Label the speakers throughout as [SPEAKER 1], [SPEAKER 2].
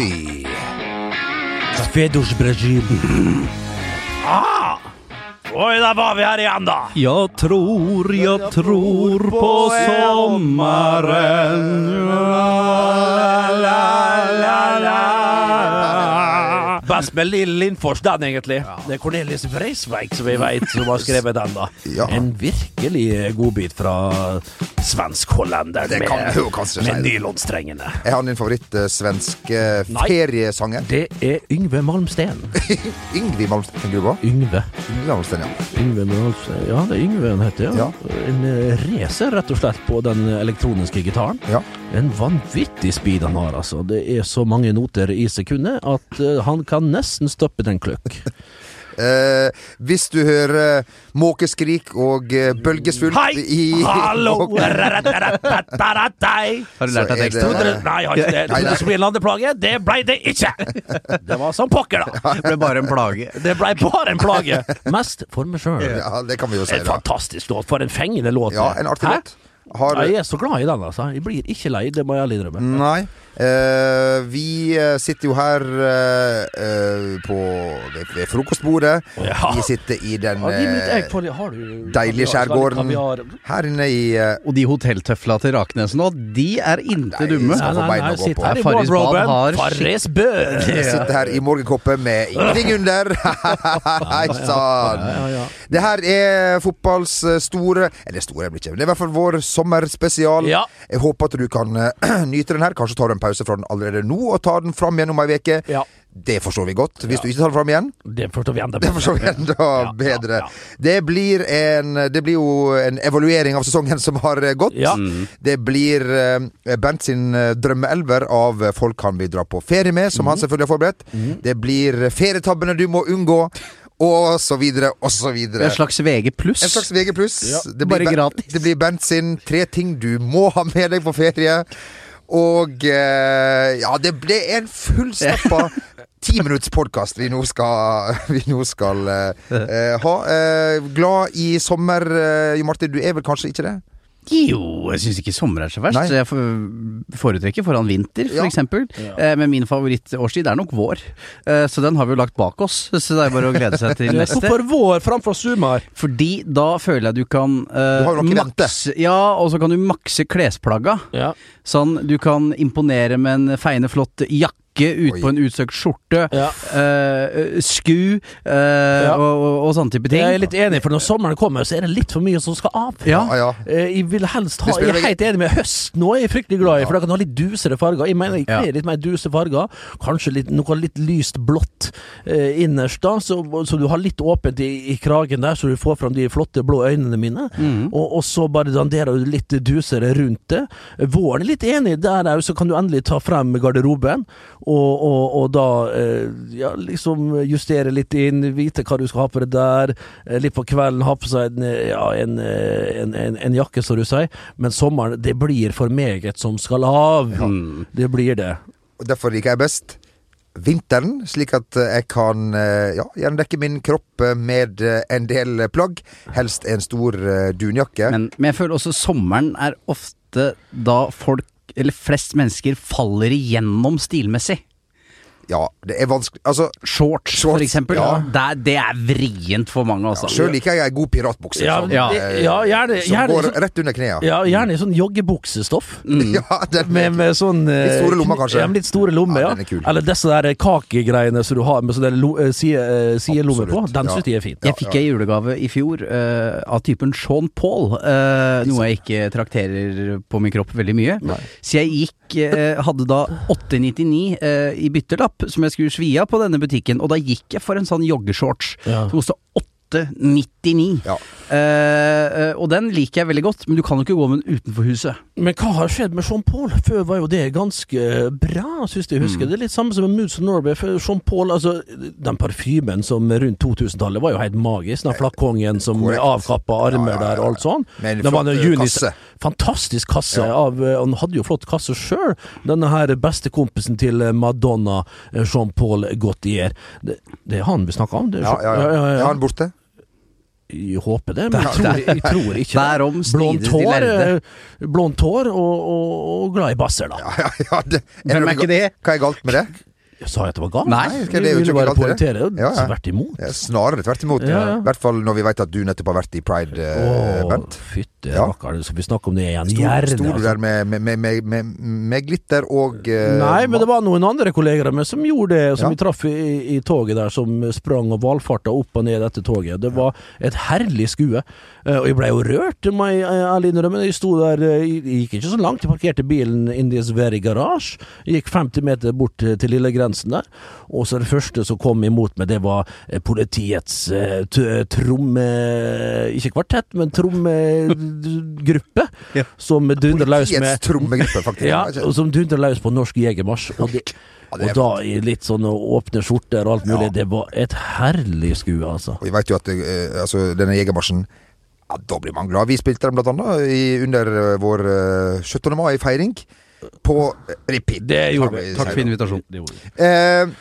[SPEAKER 1] Oi.
[SPEAKER 2] Fedos Brasil. Ah! Oi, der var vi her igjen, da.
[SPEAKER 3] Jeg tror, jeg tror på sommeren. La-la-la-la.
[SPEAKER 2] Best med Lill Lindfors, den, egentlig. Det er Cornelis Vreisveig som vi vet som har skrevet den, da.
[SPEAKER 1] Ja.
[SPEAKER 2] En virkelig godbit fra svensk-hollender med,
[SPEAKER 1] du
[SPEAKER 2] med nylonstrengene.
[SPEAKER 1] Er han din favoritt-svenske
[SPEAKER 2] uh,
[SPEAKER 1] feriesanger?
[SPEAKER 2] Det er Yngve Malmsten.
[SPEAKER 1] Yngve Malmsten, tenker du på?
[SPEAKER 2] Yngve.
[SPEAKER 1] Yngve Malmsten, ja.
[SPEAKER 2] Yngve Malmsten. Ja, det er Yngve han heter, ja.
[SPEAKER 1] Ja.
[SPEAKER 2] En eh, racer, rett og slett, på den elektroniske gitaren.
[SPEAKER 1] ja.
[SPEAKER 2] En vanvittig speed han har, altså. Det er så mange noter i sekundet at uh, han kan nesten stoppe den kløkk.
[SPEAKER 1] Eh, hvis du hører måkeskrik og eh, bølgesvulp
[SPEAKER 2] Hei!
[SPEAKER 1] i
[SPEAKER 2] Hallo!
[SPEAKER 1] og-
[SPEAKER 2] Har
[SPEAKER 3] Har du lært
[SPEAKER 1] Så
[SPEAKER 3] deg
[SPEAKER 1] er
[SPEAKER 3] teksten?
[SPEAKER 1] det-
[SPEAKER 2] Nei, jeg har ikke det.
[SPEAKER 1] Nei, nei.
[SPEAKER 2] Det skulle bli en landeplage. Det ble det ikke! Det var som pokker, da.
[SPEAKER 3] Det ble bare en plage.
[SPEAKER 2] Det ble bare en plage. Mest for meg sjøl.
[SPEAKER 1] Ja, det kan vi jo si,
[SPEAKER 2] En
[SPEAKER 1] da.
[SPEAKER 2] fantastisk låt. For en fengende låt.
[SPEAKER 1] Ja, en artig
[SPEAKER 2] Hæ?
[SPEAKER 1] låt. Har,
[SPEAKER 2] Jeg er så glad i den, altså. Jeg blir ikke lei, det må jeg innrømme.
[SPEAKER 1] Nei. Eh, vi eh, sitter jo her eh, eh, på, ved, ved frokostbordet.
[SPEAKER 2] Ja.
[SPEAKER 1] Vi sitter i den
[SPEAKER 2] Ja, de,
[SPEAKER 1] eh,
[SPEAKER 2] du
[SPEAKER 1] deilige skjærgården. Her inne i eh,
[SPEAKER 3] Og de hotelltøfla til Raknes nå, de er
[SPEAKER 1] Nei,
[SPEAKER 3] inte dumme.
[SPEAKER 2] Nei, Nei,
[SPEAKER 1] nei,
[SPEAKER 2] nei,
[SPEAKER 1] å gå
[SPEAKER 2] sitt
[SPEAKER 1] på.
[SPEAKER 2] her i
[SPEAKER 3] Farris har
[SPEAKER 2] Farris bør.
[SPEAKER 1] Jeg sitter her i morgenkoppet med ingenting under. Hei sann! Det her er fotballs store Eller store, blir ikke Det er i hvert fall vår sommerspesial.
[SPEAKER 2] Ja.
[SPEAKER 1] Jeg håper at du kan eh, nyte den her. Kanskje tar du en pause fra den allerede nå, og tar den fram igjen om ei uke.
[SPEAKER 2] Ja.
[SPEAKER 1] Det forstår vi godt. Hvis du ikke tar den fram igjen,
[SPEAKER 2] Det forstår vi enda
[SPEAKER 1] det forstår vi enda
[SPEAKER 2] Ja,
[SPEAKER 1] bedre.
[SPEAKER 2] ja,
[SPEAKER 1] Det, blir en, det blir jo en evaluering av sesongen som har eh, gått.
[SPEAKER 2] Ja.
[SPEAKER 1] Det blir eh, Bernt sin drømmeelver av folk han vil dra på ferie med, som
[SPEAKER 2] mm.
[SPEAKER 1] han selvfølgelig har forberedt. Det blir ferietabbene du må unngå, og så videre, og så videre.
[SPEAKER 3] En slags VG pluss.
[SPEAKER 1] En slags VG pluss.
[SPEAKER 2] Ja,
[SPEAKER 1] det, blir
[SPEAKER 3] bare gratis.
[SPEAKER 1] det blir Bernt sin tre ting du må ha med deg på ferie. Og eh, ja, det ble en fullstappa timinuttspodkast vi nå skal, vi nå skal eh, eh, ha. Eh, glad i sommer, Jo Martin. Du er vel kanskje ikke det?
[SPEAKER 3] Jo, jeg syns ikke sommer er så verst.
[SPEAKER 1] Nei.
[SPEAKER 3] Jeg foretrekker foran vinter, for
[SPEAKER 1] Ja.
[SPEAKER 3] eksempel. Eh, Men min favorittårstid er nok vår. Eh, Så den har vi jo lagt bak oss. Så det er bare å glede seg til neste.
[SPEAKER 2] Hvorfor vår framfor sumar?
[SPEAKER 3] Fordi da føler jeg du kan uh,
[SPEAKER 1] Du
[SPEAKER 3] makse Ja, og så kan du makse klesplagga.
[SPEAKER 2] Ja.
[SPEAKER 3] Sånn, du kan imponere med en feiende flott jakke ut
[SPEAKER 1] Oi.
[SPEAKER 3] på en utsøkt skjorte.
[SPEAKER 2] Ja.
[SPEAKER 3] uh, sku uh,
[SPEAKER 2] Ja.
[SPEAKER 3] og, og, og sånne type ting.
[SPEAKER 2] Jeg er litt enig, for når sommeren kommer, så er det litt for mye som skal av.
[SPEAKER 3] Ja.
[SPEAKER 1] Ja.
[SPEAKER 2] Eh, Jeg vil helst ha Jeg er helt enig med høst nå, er jeg fryktelig glad i, for da kan du ha litt dusere farger. Jeg mener jeg
[SPEAKER 3] Ja.
[SPEAKER 2] kler litt mer duse farger. Kanskje litt, noe litt lyst blått innerst, da, så, så du har litt åpent i, i kragen der, så du får fram de flotte blå øynene mine.
[SPEAKER 3] mm.
[SPEAKER 2] Og, og så bare danderer du litt dusere rundt det. Våren er litt enig der òg, så kan du endelig ta frem garderoben, og, og, og da eh, ja, liksom justere litt inn, vite hva du skal ha på det der. Eh, litt på kvelden ha på seg en, eh, ja, en, en, en, en jakke, som du sier. Men sommeren, det blir for meget som skal av.
[SPEAKER 3] Ja.
[SPEAKER 2] Det blir det.
[SPEAKER 1] Og Derfor liker jeg best vinteren, slik at jeg kan ja, gjendekke min kropp med en del plagg. Helst en stor dunjakke.
[SPEAKER 3] Men, men jeg føler også sommeren er ofte da folk, eller flest mennesker, faller igjennom stilmessig.
[SPEAKER 1] Ja, det er vanskelig Altså,
[SPEAKER 3] Shorts,
[SPEAKER 1] Shorts,
[SPEAKER 3] for eksempel.
[SPEAKER 1] ja.
[SPEAKER 3] Det, er, det er vrient for mange, altså.
[SPEAKER 1] sjøl liker jeg ei god piratbukse.
[SPEAKER 2] Ja, ja,
[SPEAKER 1] eh,
[SPEAKER 2] ja, gjerne,
[SPEAKER 1] som
[SPEAKER 2] gjerne,
[SPEAKER 1] går
[SPEAKER 2] sånn,
[SPEAKER 1] rett under knærne.
[SPEAKER 2] ja, gjerne i sånn joggebuksestoff.
[SPEAKER 3] Mm.
[SPEAKER 1] Ja, den,
[SPEAKER 2] Med, med sånn eh,
[SPEAKER 1] Litt store lommer, kanskje?
[SPEAKER 2] Ja, litt store lommer,
[SPEAKER 1] Ja,
[SPEAKER 2] ja.
[SPEAKER 1] den er kul.
[SPEAKER 2] Eller disse der kakegreiene som du har med sånne lo- eh, side, eh, sidelommer på. Den
[SPEAKER 1] ja.
[SPEAKER 2] synes jeg er fint.
[SPEAKER 3] Jeg fikk ei julegave i fjor uh, av typen Sean Paul, uh, noe jeg ikke trakterer på min kropp veldig mye.
[SPEAKER 2] Nei.
[SPEAKER 3] Så jeg gikk, eh, hadde da 899 eh, i byttelapp som jeg skulle svi av på denne butikken, og da gikk jeg for en sånn joggeshorts
[SPEAKER 2] Ja.
[SPEAKER 3] som 899.
[SPEAKER 1] Ja.
[SPEAKER 3] Eh, eh, og den liker jeg veldig godt, men du kan jo ikke gå med den utenfor huset.
[SPEAKER 2] Men hva har skjedd med Jean Paul? Før var jo det ganske bra, syns jeg husker. Det er litt samme som med Moods of Norway. Jean Paul, altså Den parfymen som rundt 2000-tallet var jo helt magisk. Den flakongen som avkappa armer
[SPEAKER 1] Ja, ja, ja,
[SPEAKER 2] der og alt sånn.
[SPEAKER 1] Med en
[SPEAKER 2] Det var
[SPEAKER 1] flott
[SPEAKER 2] en
[SPEAKER 1] eh, kasse.
[SPEAKER 2] Fantastisk kasse.
[SPEAKER 1] Ja.
[SPEAKER 2] av eh, Han hadde jo flott kasse sjøl. Denne her bestekompisen til eh, Madonna, eh, Jean Paul Gautier. Det, det er han vi snakker om? Det er
[SPEAKER 1] Ja, ja, ja. Er han borte?
[SPEAKER 2] Jeg håper det, men jeg tror, jeg tror ikke det. Blondt hår, eh, hår og, og, og glad i basser, da.
[SPEAKER 1] Ja, ja, ja det,
[SPEAKER 3] Hvem er ikke det?
[SPEAKER 1] Hva er galt med det?
[SPEAKER 2] Sa jeg at det var galt?
[SPEAKER 3] Nei,
[SPEAKER 1] Nei det jo ikke
[SPEAKER 2] bare poengtere.
[SPEAKER 1] Ja, ja.
[SPEAKER 2] Tvert imot.
[SPEAKER 1] Ja, snarere tvert imot.
[SPEAKER 2] Ja, ja.
[SPEAKER 1] I hvert fall når vi vet at du nettopp har vært i Pride,
[SPEAKER 2] Åh,
[SPEAKER 1] Bent.
[SPEAKER 2] fytti
[SPEAKER 1] Ja.
[SPEAKER 2] rakkeren, skal vi snakke om det igjen?
[SPEAKER 1] Sto,
[SPEAKER 2] Gjerne.
[SPEAKER 1] sto du
[SPEAKER 2] altså.
[SPEAKER 1] der med, med, med, med, glitter og uh,
[SPEAKER 2] Nei, men det var noen andre kolleger av meg som gjorde det, som
[SPEAKER 1] Ja.
[SPEAKER 2] vi traff i, i toget der, som sprang og valfarta opp og ned dette toget. Det var et herlig skue. Eh, Og jeg ble jo rørt, må jeg ærlig innrømme. Jeg sto der, jeg gikk ikke så langt, jeg parkerte bilen in this very garage. Jeg gikk 50 meter bort til Lille lille grensen der, og så det første som kom imot meg, det var eh, politiets eh, tromme... Ikke kvartett, men trommegruppe,
[SPEAKER 3] Ja.
[SPEAKER 2] som dundrer løs med
[SPEAKER 1] Politiets trommegruppe, faktisk.
[SPEAKER 2] ja, som dundrer løs på norsk jegermarsj. Og, det, og da i litt sånne åpne skjorter og alt mulig.
[SPEAKER 1] Ja.
[SPEAKER 2] Det var et herlig skue, altså.
[SPEAKER 1] Og vi vet jo at eh, altså, denne jegermarsjen ja, Da blir man glad. Vi spilte den blant annet i, under vår eh, 17. mai-feiring på eh, repeat.
[SPEAKER 2] Det gjorde vi.
[SPEAKER 3] Takk for invitasjonen.
[SPEAKER 2] Det gjorde vi.
[SPEAKER 1] Eh,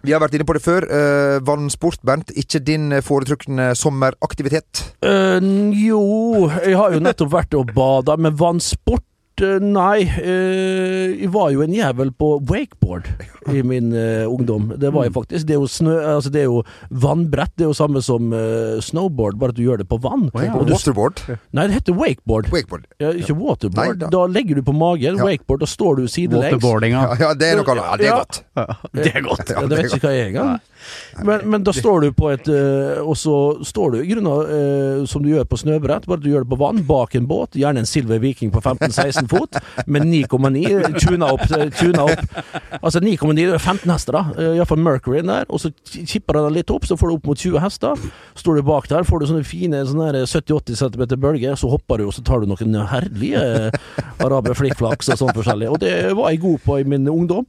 [SPEAKER 1] vi har vært inne på det før. Uh, vannsport, Bernt. Ikke din foretrukne sommeraktivitet.
[SPEAKER 2] Uh, jo, jeg har jo nettopp vært og bada, men vannsport eh, Nei, eh, jeg var jo en jævel på wakeboard i min eh, ungdom. Det var jeg faktisk. Det er jo, snø, altså det er jo vannbrett. Det er jo samme som eh, snowboard, bare at du gjør det på vann.
[SPEAKER 3] ja.
[SPEAKER 2] Du,
[SPEAKER 1] Waterboard.
[SPEAKER 2] nei, det heter wakeboard.
[SPEAKER 1] Wakeboard.
[SPEAKER 2] Ja, ikke waterboard.
[SPEAKER 1] Nei, da.
[SPEAKER 2] da. legger du på magen.
[SPEAKER 1] Ja.
[SPEAKER 2] Wakeboard, da står du sidelengs.
[SPEAKER 3] Waterboardinga.
[SPEAKER 1] Ja, ja, det er noe annet. Ja, det er
[SPEAKER 2] Ja.
[SPEAKER 1] godt.
[SPEAKER 2] Det er godt.
[SPEAKER 1] Ja,
[SPEAKER 2] Ja, det vet ikke hva jeg er engang. Men, men da står du på et eh, Og så står du i grunnen eh, som du gjør på snøbrett, bare at du gjør det på vann, bak en båt. Gjerne en Silver Viking på 15-16 fot, med 9,9 tuna opp, tuna opp. Altså 9,9 er 15 hester, da. Uh, Iallfall Mercury der. Og så kipper den litt opp, så får du opp mot 20 hester. Står du bak der, får du sånne fine sånne her 70-80 cm bølger, så hopper du, og så tar du noen herlige uh, araber flikkflaks og sånn forskjellig. Og det var jeg god på i min ungdom.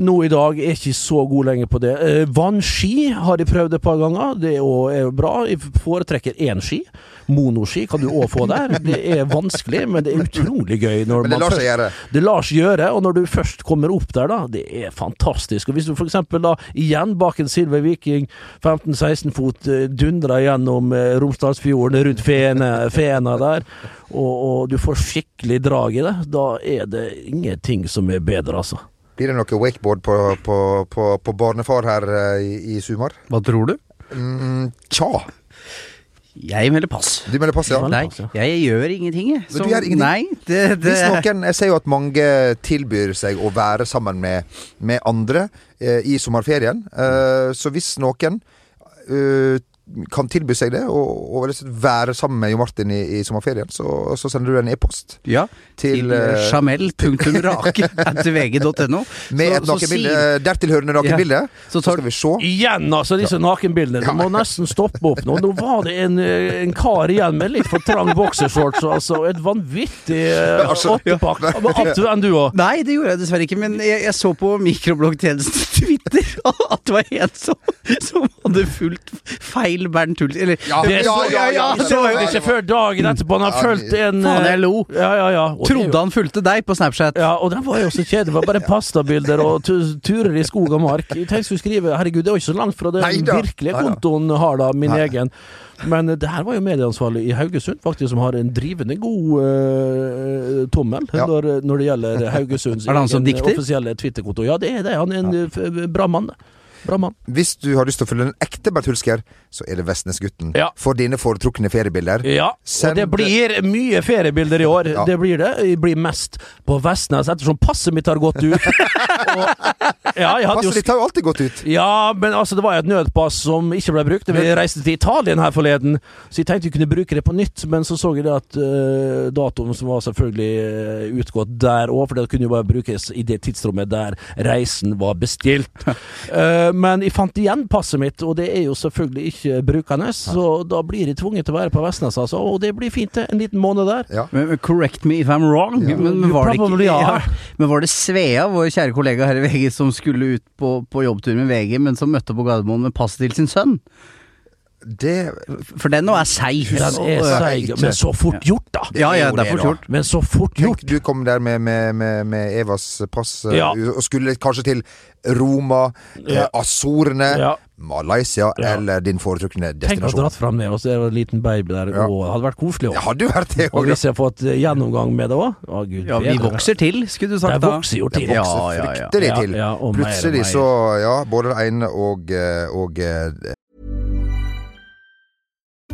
[SPEAKER 2] Nå i dag er jeg ikke så god lenger på det. Eh, vannski har jeg prøvd et par ganger. Det er jo bra. Jeg foretrekker én ski. Monoski kan du òg få der. Det er vanskelig, men det er utrolig gøy. Når
[SPEAKER 1] Men det lar seg gjøre.
[SPEAKER 2] det lar seg gjøre, og når du først kommer opp der, da, det er fantastisk. Og Hvis du f.eks. da igjen bak en Silver Viking 15-16 fot eh, dundrer gjennom eh, Romsdalsfjorden rundt Fena, Fena der, og, og du får skikkelig drag i det, da er det ingenting som er bedre, altså.
[SPEAKER 1] Blir det noe wakeboard på, på, på, på barnefar her eh, i, i Sumar?
[SPEAKER 3] Hva tror du?
[SPEAKER 1] Mm, tja.
[SPEAKER 3] Jeg melder pass.
[SPEAKER 1] Du melder pass, ja.
[SPEAKER 3] Nei,
[SPEAKER 2] pass, ja.
[SPEAKER 3] jeg gjør ingenting, jeg.
[SPEAKER 1] Så, du gjør ingenting?
[SPEAKER 3] Nei, det, det
[SPEAKER 1] Hvis noen, Jeg ser jo at mange tilbyr seg å være sammen med, med andre eh, i sommerferien. Eh, så hvis noen eh, kan tilby seg det, og, og være sammen med Jo Martin i, i sommerferien, så, så sender du en e-post
[SPEAKER 3] Ja,
[SPEAKER 1] til,
[SPEAKER 3] til
[SPEAKER 1] eh,
[SPEAKER 3] jamel.rake.vg.no.
[SPEAKER 1] med et nakenbilde, dertilhørende nakenbilde.
[SPEAKER 3] Så
[SPEAKER 1] Så
[SPEAKER 3] tar
[SPEAKER 1] skal vi se.
[SPEAKER 2] Igjen, altså, disse nakenbildene. Du må nesten stoppe opp nå. Nå var det en, eh, en kar igjen med litt for trang boksershorts, altså. Et vanvittig uh,
[SPEAKER 1] Altså,
[SPEAKER 2] åttepakk. Men At du den, du òg.
[SPEAKER 3] Nei, det gjorde jeg dessverre ikke, men jeg, jeg så på mikrobloggtjenesten Twitter at det var en som, som hadde fulgt feil Bernt Hulsk Eller
[SPEAKER 1] Ja,
[SPEAKER 2] Det så,
[SPEAKER 1] ja, ja, ja,
[SPEAKER 2] det så jeg ikke før dagen etterpå. Han har
[SPEAKER 1] Ja,
[SPEAKER 2] fulgt en
[SPEAKER 3] Faen, jeg lo.
[SPEAKER 2] Ja, ja, ja. Og det er jo-
[SPEAKER 3] trodde han fulgte deg på Snapchat.
[SPEAKER 2] Ja, og den var jo så kjedelig. Det var bare pastabilder og tu turer i skog og mark. Jeg tenkte jeg skulle skrive Herregud, det er jo ikke så langt fra den
[SPEAKER 1] Neida.
[SPEAKER 2] virkelige
[SPEAKER 1] Neida.
[SPEAKER 2] kontoen har, da, min
[SPEAKER 1] Nei.
[SPEAKER 2] egen. Men det her var jo medieansvarlig i Haugesund, faktisk, som har en drivende god eh, tommel
[SPEAKER 1] Ja.
[SPEAKER 2] når, når det gjelder Haugesunds
[SPEAKER 3] Er det han som
[SPEAKER 2] egen
[SPEAKER 3] dikter?
[SPEAKER 2] offisielle Twitter-konto. Ja, det er det. Han er en eh, bra mann. Bra mann.
[SPEAKER 1] Hvis du har lyst til å følge en ekte Bert Hulsker, så er det Vestnesgutten.
[SPEAKER 2] Ja.
[SPEAKER 1] For dine foretrukne feriebilder.
[SPEAKER 2] Ja,
[SPEAKER 1] Send-
[SPEAKER 2] og det blir mye feriebilder i år.
[SPEAKER 1] Ja.
[SPEAKER 2] Det blir det. Det blir mest på Vestnes, ettersom passet mitt har gått ut. og, ja,
[SPEAKER 1] Passet ditt har jo alltid gått ut.
[SPEAKER 2] Ja, men altså, det var jo et nødpass som ikke ble brukt. Vi reiste til Italien her forleden, så jeg tenkte vi kunne bruke det på nytt. Men så så jeg det at uh, datoen som var selvfølgelig eh, utgått der òg, for det kunne jo bare brukes i det tidsrommet der reisen var bestilt. Eh, men jeg fant igjen passet mitt, og det er jo selvfølgelig ikke brukende, så da blir jeg tvunget til å være på Vestnes, altså. Og det blir fint, det. En liten måned der.
[SPEAKER 1] Ja.
[SPEAKER 3] Men, men correct me if I'm wrong,
[SPEAKER 1] Ja.
[SPEAKER 3] men, men, var det ikke, ja, men var det Svea, vår kjære kollega her i VG, som skulle ut på, på jobbtur med VG, men som møtte på Gardermoen med passet til sin sønn?
[SPEAKER 1] Det
[SPEAKER 3] For den nå er seig.
[SPEAKER 2] Den er seig, men så fort gjort, da.
[SPEAKER 3] Ja, ja, det er fort gjort.
[SPEAKER 2] Men så fort gjort.
[SPEAKER 1] Tenk, du kom der med, med, med, med Evas pass eh,
[SPEAKER 2] Ja.
[SPEAKER 1] og skulle kanskje til Roma, eh,
[SPEAKER 2] Ja.
[SPEAKER 1] Azorene,
[SPEAKER 2] Ja.
[SPEAKER 1] Malaysia
[SPEAKER 2] Ja.
[SPEAKER 1] eller din foretrukne
[SPEAKER 2] Tenk å ha dratt fram det, og så er det en liten baby der.
[SPEAKER 1] Ja.
[SPEAKER 2] Og det hadde vært koselig òg.
[SPEAKER 1] det
[SPEAKER 2] Og hvis jeg har fått eh, gjennomgang med det òg Å, gud
[SPEAKER 3] Ja, vi vokser til, skulle du sagt
[SPEAKER 2] Det vokser jo til.
[SPEAKER 1] Det vokser
[SPEAKER 3] ja, ja.
[SPEAKER 1] fryktelig
[SPEAKER 2] Ja,
[SPEAKER 1] til.
[SPEAKER 2] ja, og
[SPEAKER 1] Plutselig så Ja, både det ene og, og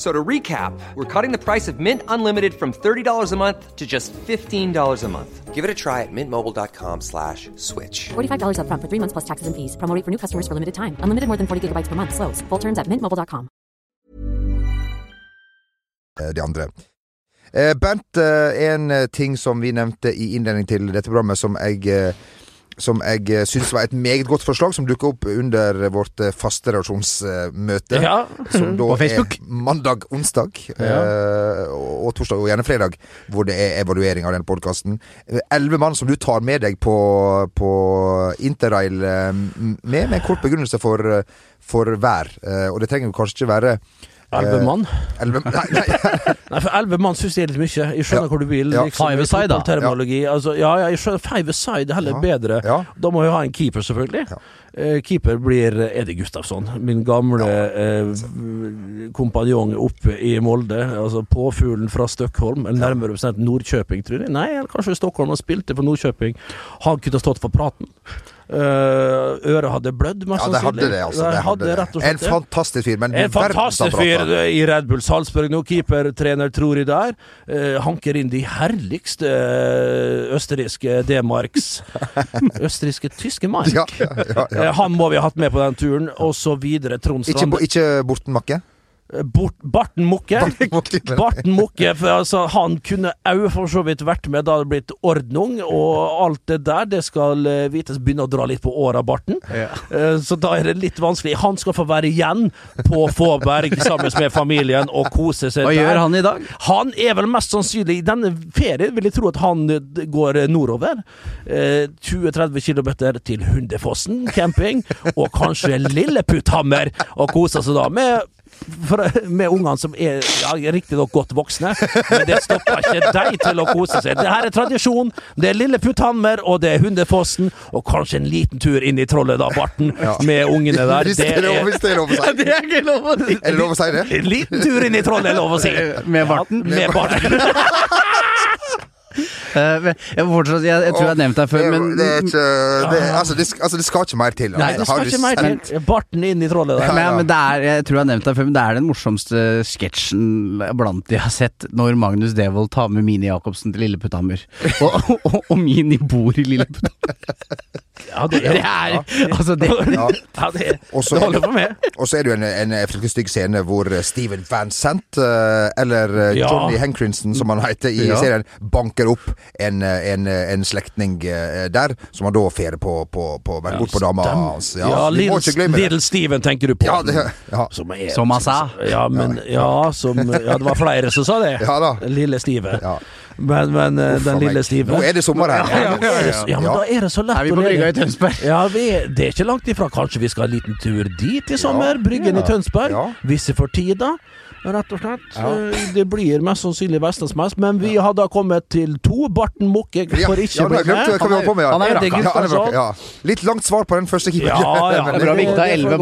[SPEAKER 4] F- So to recap, we're cutting the price of Mint Unlimited from $30 a month to just $15 a month. Give it a try at mintmobile.com slash switch.
[SPEAKER 5] $45 upfront for three months plus taxes and fees. Promo rate for new customers for limited time. Unlimited more than 40 gigabytes per month. Slows. Full terms at mintmobile.com.
[SPEAKER 1] eh, de andre. Eh, Bernt, eh, en ting som vi nevnte i innledning til dette programmet, som jeg som jeg eh, syns var et meget godt forslag, som dukka opp under vårt eh, faste redaksjonsmøte.
[SPEAKER 2] Ja.
[SPEAKER 1] Som da
[SPEAKER 3] På Facebook.
[SPEAKER 1] er mandag, onsdag ja. og og torsdag og gjerne fredag, hvor det er evaluering av den podkasten. Elleve mann som du tar med deg på, på interrail eh, med, med en kort begrunnelse for, eh, for hver. Eh, og det trenger jo kanskje ikke være
[SPEAKER 2] Elleve mann?
[SPEAKER 1] Elleve Nei, nei.
[SPEAKER 2] Nei, for elleve mann syns jeg er litt mye. Jeg skjønner
[SPEAKER 1] Ja.
[SPEAKER 2] hvor du vil.
[SPEAKER 1] Ja.
[SPEAKER 2] Liksom,
[SPEAKER 3] Five aside, da.
[SPEAKER 2] Ja. Altså, ja, ja, jeg skjønner. Five aside er heller
[SPEAKER 1] Ja.
[SPEAKER 2] bedre.
[SPEAKER 1] Ja.
[SPEAKER 2] Da må jeg ha en keeper, selvfølgelig.
[SPEAKER 1] Ja.
[SPEAKER 2] Eh, keeper blir Edi Gustafsson, min gamle eh, kompanjong oppe i Molde. Altså påfuglen fra Stockholm, eller nærmere bestemt Nordkjøping, tror jeg. Nei, eller kanskje Stockholm, han spilte for Nordkjøping. Han kunne stått for praten. Eh, øret hadde blødd, mest
[SPEAKER 1] Ja, det hadde det, altså.
[SPEAKER 2] Det hadde
[SPEAKER 1] det. En fantastisk fyr, men
[SPEAKER 2] En fantastisk fyr i Red Bull Salzburg nå. Keepertrener Trori der. Eh, hanker inn de herligste eh, østerrikske D-marks Østerrikske tyske mark.
[SPEAKER 1] Ja, ja, ja.
[SPEAKER 2] Eh, han må vi ha hatt med på den turen, og så videre. Trond
[SPEAKER 1] Ikke,
[SPEAKER 2] Strand.
[SPEAKER 1] ikke Borten Makke?
[SPEAKER 2] Eh, Bort, Barten. Mokke, Barten Mokke, for altså, han kunne òg for så vidt vært med da det blitt ordnung, og alt det der, det skal eh, vites begynne å dra litt på åra, Barten. Ja. Så da er det litt vanskelig. Han skal få være igjen på Fåberg sammen med familien og kose seg
[SPEAKER 3] Hva
[SPEAKER 2] der.
[SPEAKER 3] gjør han i dag?
[SPEAKER 2] Han er vel mest sannsynlig i denne ferien, vil jeg tro at han eh, går eh, nordover. Eh, 20-30 km til Hundefossen camping, og kanskje Lilleputthammer, og koser seg da med for, med ungene som er ja, riktignok godt voksne, men det stopper ikke deg til å kose seg. Det her er tradisjon. Det er lille Lilleputthammer, og det er Hundefossen, og kanskje en liten tur inn i Trollet, da, Barten, med ungene der.
[SPEAKER 1] Det er hvis det er lov å si.
[SPEAKER 3] Det er ikke lov å si!
[SPEAKER 1] Er det lov å si det?
[SPEAKER 2] En liten tur inn i Trollet, er lov å si.
[SPEAKER 3] Med barten?
[SPEAKER 2] Ja, med barten.
[SPEAKER 3] Eh, men jeg, fortsatt, jeg, jeg tror jeg har nevnt deg før,
[SPEAKER 1] det,
[SPEAKER 3] men
[SPEAKER 1] det er ikke det, altså, det, altså, det skal ikke mer til.
[SPEAKER 2] Nei,
[SPEAKER 1] altså.
[SPEAKER 2] det skal ikke mer til. Barten inn i trollet der.
[SPEAKER 3] men, men det er, jeg tror jeg har nevnt deg før, men det er den morsomste sketsjen blant de har sett, når Magnus Devold tar med Mini Jacobsen til Lilleputthammer. Og, og, og Mini bor i Lilleputthammer.
[SPEAKER 2] Ja, det,
[SPEAKER 3] Det er Altså, det
[SPEAKER 1] Ja.
[SPEAKER 2] ja, det,
[SPEAKER 1] også,
[SPEAKER 2] det
[SPEAKER 1] er
[SPEAKER 2] holder for meg.
[SPEAKER 1] Og så er det jo en, en fryktelig stygg scene hvor Steven Van Sant, eh, eller eh,
[SPEAKER 2] Ja.
[SPEAKER 1] Johnny Hankrinson som han heter i
[SPEAKER 3] Ja.
[SPEAKER 1] serien, banker opp en, eh, en, en slektning eh, der, som han da fer på, på, på, bort på dama hans.
[SPEAKER 2] Ja, Little. Little Steven tenker du på.
[SPEAKER 1] Ja, det, ja.
[SPEAKER 2] Som, er,
[SPEAKER 3] Som han sa.
[SPEAKER 2] Ja, men, ja, som, ja, det var flere som sa det.
[SPEAKER 1] Ja da.
[SPEAKER 2] Lille Stive. Men, men eh,
[SPEAKER 1] Uff
[SPEAKER 2] den lille Steven
[SPEAKER 1] Nå er det sommer her.
[SPEAKER 2] Ja, ja, ja, ja, men da er det så lett
[SPEAKER 3] Er vi på brygga i Tønsberg?
[SPEAKER 2] Ja, vi det er ikke langt ifra. Kanskje vi skal ha en liten tur dit i sommer? Bryggen i Tønsberg.
[SPEAKER 1] Ja.
[SPEAKER 2] Hvis vi får tid, da. Rett og slett. Ja. Det blir mest sannsynlig Vestlandsmess, men vi har da kommet til to. Barten Mokke
[SPEAKER 1] Ja,
[SPEAKER 2] får ikke
[SPEAKER 1] ja,
[SPEAKER 2] bli med.
[SPEAKER 1] Han er, med. Ja.
[SPEAKER 3] Han er
[SPEAKER 2] han
[SPEAKER 3] er,
[SPEAKER 1] Ja, han er ja. Litt langt svar på den første keeperen.
[SPEAKER 2] Ja, ja.
[SPEAKER 3] Bra vi ikke tar
[SPEAKER 2] det får
[SPEAKER 3] elleve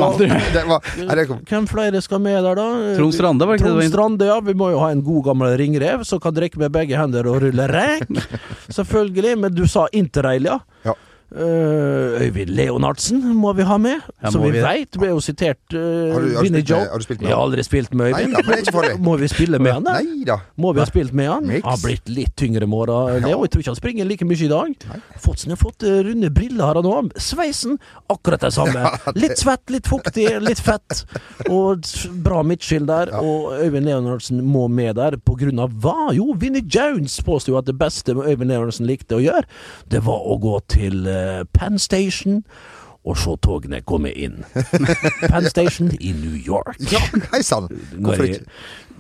[SPEAKER 3] mann.
[SPEAKER 2] Hvem flere skal med der, da?
[SPEAKER 3] Trond Strande, var ikke det
[SPEAKER 2] Trond Strande, ja. Vi må jo ha en god gammel ringrev som kan drikke med begge hender og rulle rek. Selvfølgelig. Men du sa interrail, ja.
[SPEAKER 1] Ja.
[SPEAKER 2] Eh, Øyvind Leonardsen må vi ha med.
[SPEAKER 3] Ja,
[SPEAKER 2] som vi
[SPEAKER 3] vi det?
[SPEAKER 2] veit ble jo sitert uh,
[SPEAKER 1] Har du- har
[SPEAKER 2] Vinnie Joe.
[SPEAKER 1] har du spilt med
[SPEAKER 2] Jeg har aldri spilt med Øyvind.
[SPEAKER 1] det.
[SPEAKER 2] Må vi spille med han, da?
[SPEAKER 1] Nei da.
[SPEAKER 2] Må vi ha spilt med han?
[SPEAKER 1] Mix.
[SPEAKER 2] Han har blitt litt tyngre med åra. Leo, jeg tror ikke han springer like mye i dag. Fått, har fått eh, runde briller har han òg. Sveisen akkurat det samme. Litt svett, litt fuktig, litt fett. Og bra midtskill der. Og Øyvind Leonardsen må med der på grunn av hva? Jo, Vinnie Jones påsto at det beste Øyvind Leonardsen likte å gjøre, det var å gå til eh, Penn Station. Og så togene komme inn. Penn Station i New York.
[SPEAKER 1] Ja, Hei sann. Hvorfor ikke?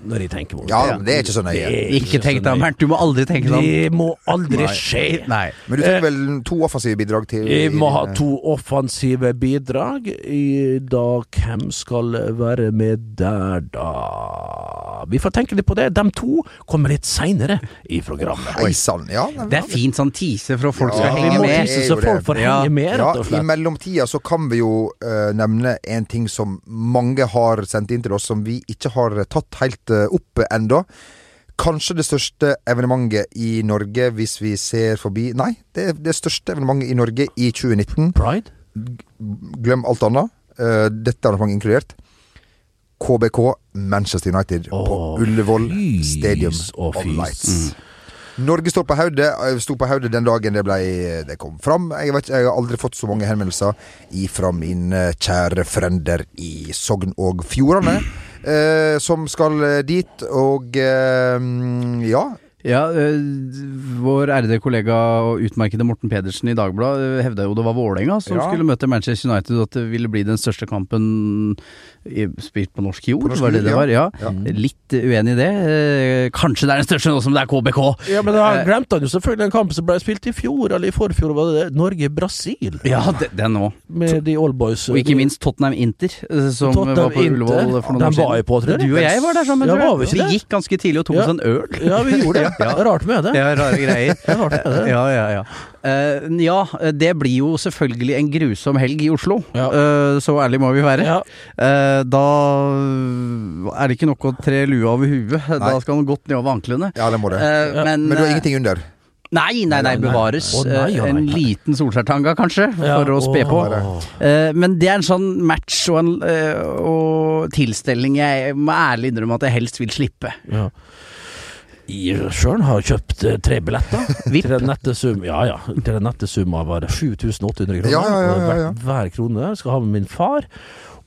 [SPEAKER 2] Når jeg tenker på det.
[SPEAKER 1] Ja, det er ikke så nøye.
[SPEAKER 3] Ikke tenk deg om. Bernt. Du må aldri tenke deg om.
[SPEAKER 2] Det må aldri skje.
[SPEAKER 3] Nei.
[SPEAKER 1] Men du trenger vel to offensive bidrag til
[SPEAKER 2] Jeg må ha to offensive bidrag. I dag, hvem skal være med der, da? Vi får tenke litt på det. De to kommer litt seinere i programmet.
[SPEAKER 1] Oi sann. Ja,
[SPEAKER 3] Det er fint sånn tease for at folk skal
[SPEAKER 1] Ja,
[SPEAKER 2] Vi
[SPEAKER 3] henge
[SPEAKER 2] må
[SPEAKER 3] med.
[SPEAKER 2] tisse
[SPEAKER 1] er
[SPEAKER 2] så folk får
[SPEAKER 3] Ja.
[SPEAKER 2] henge med, rett og
[SPEAKER 1] I
[SPEAKER 2] slett.
[SPEAKER 1] mellomtida så kan vi jo uh, nevne en ting som mange har sendt inn til oss, som vi ikke har tatt helt uh, enda ennå. Kanskje det største evenementet i Norge hvis vi ser forbi Nei, det er det største evenementet i Norge i 2019.
[SPEAKER 2] Pride?
[SPEAKER 1] Glem alt annet. Eh, dette arrangementet inkludert. KBK Manchester United på Ullevål
[SPEAKER 2] fys
[SPEAKER 1] Stadium of
[SPEAKER 2] fys.
[SPEAKER 1] Lights. Norge står på hodet. eh, Sto på hodet den dagen det, ble, det kom fram. Jeg, vet, jeg har aldri fått så mange henvendelser ifra mine kjære frender i Sogn og Fjordane, eh, som skal eh, dit. Og eh, ja.
[SPEAKER 3] Ja, øh, vår ærede kollega og utmerkede Morten Pedersen i Dagbladet hevda jo det var Vålerenga som
[SPEAKER 1] Ja.
[SPEAKER 3] skulle møte Manchester United, og at det ville bli den største kampen i, spilt på norsk jord,
[SPEAKER 1] På norsk
[SPEAKER 3] var det det var? Ja.
[SPEAKER 1] Ja.
[SPEAKER 3] Litt uenig i det. Eh, Kanskje det er den største nå som det er KBK.
[SPEAKER 2] Ja, men da glemte han jo selvfølgelig en kamp som ble spilt i fjor, eller i forfjor, var det det? Norge-Brasil.
[SPEAKER 3] Ja, det, òg.
[SPEAKER 2] Med de oldboys.
[SPEAKER 3] Og ikke minst Tottenham Inter, eh, som
[SPEAKER 2] Tottenham
[SPEAKER 3] var på Ullevål for noen år siden.
[SPEAKER 2] var jeg på, tror jeg.
[SPEAKER 3] Du og jeg var der sammen,
[SPEAKER 2] Ja,
[SPEAKER 3] tror jeg.
[SPEAKER 2] vi
[SPEAKER 3] vi gikk ganske tidlig og tok
[SPEAKER 2] Ja.
[SPEAKER 3] oss en øl.
[SPEAKER 2] Ja, vi gjorde det.
[SPEAKER 3] Ja.
[SPEAKER 2] Det er Rart med det.
[SPEAKER 3] Ja, rare greier.
[SPEAKER 2] Det rart med det.
[SPEAKER 3] Ja, ja, ja. Uh, ja, det blir jo selvfølgelig en grusom helg i Oslo.
[SPEAKER 2] Ja.
[SPEAKER 3] Uh, så ærlig må vi være.
[SPEAKER 2] Ja.
[SPEAKER 3] Uh, da er det ikke nok å tre lua over huet. Da skal man godt ned over anklene.
[SPEAKER 1] ja, det må det.
[SPEAKER 3] Eh, men,
[SPEAKER 1] Men du har ingenting under?
[SPEAKER 3] Nei, nei, nei,
[SPEAKER 2] Nei, nei.
[SPEAKER 3] bevares.
[SPEAKER 2] Å, nei, ja,
[SPEAKER 3] nei. en liten Solskjærtanga, kanskje,
[SPEAKER 2] Ja,
[SPEAKER 3] for å spe på. Eh, men det er en sånn match og, en, og tilstelning jeg må ærlig innrømme at jeg helst vil slippe.
[SPEAKER 2] Ja. Jeg sjøl har kjøpt eh, tre billetter til den nette sum Ja, ja. Til den nette sum av 7800 kroner.
[SPEAKER 1] Ja, ja, ja, ja, ja.
[SPEAKER 2] Hver, hver krone skal ha med min far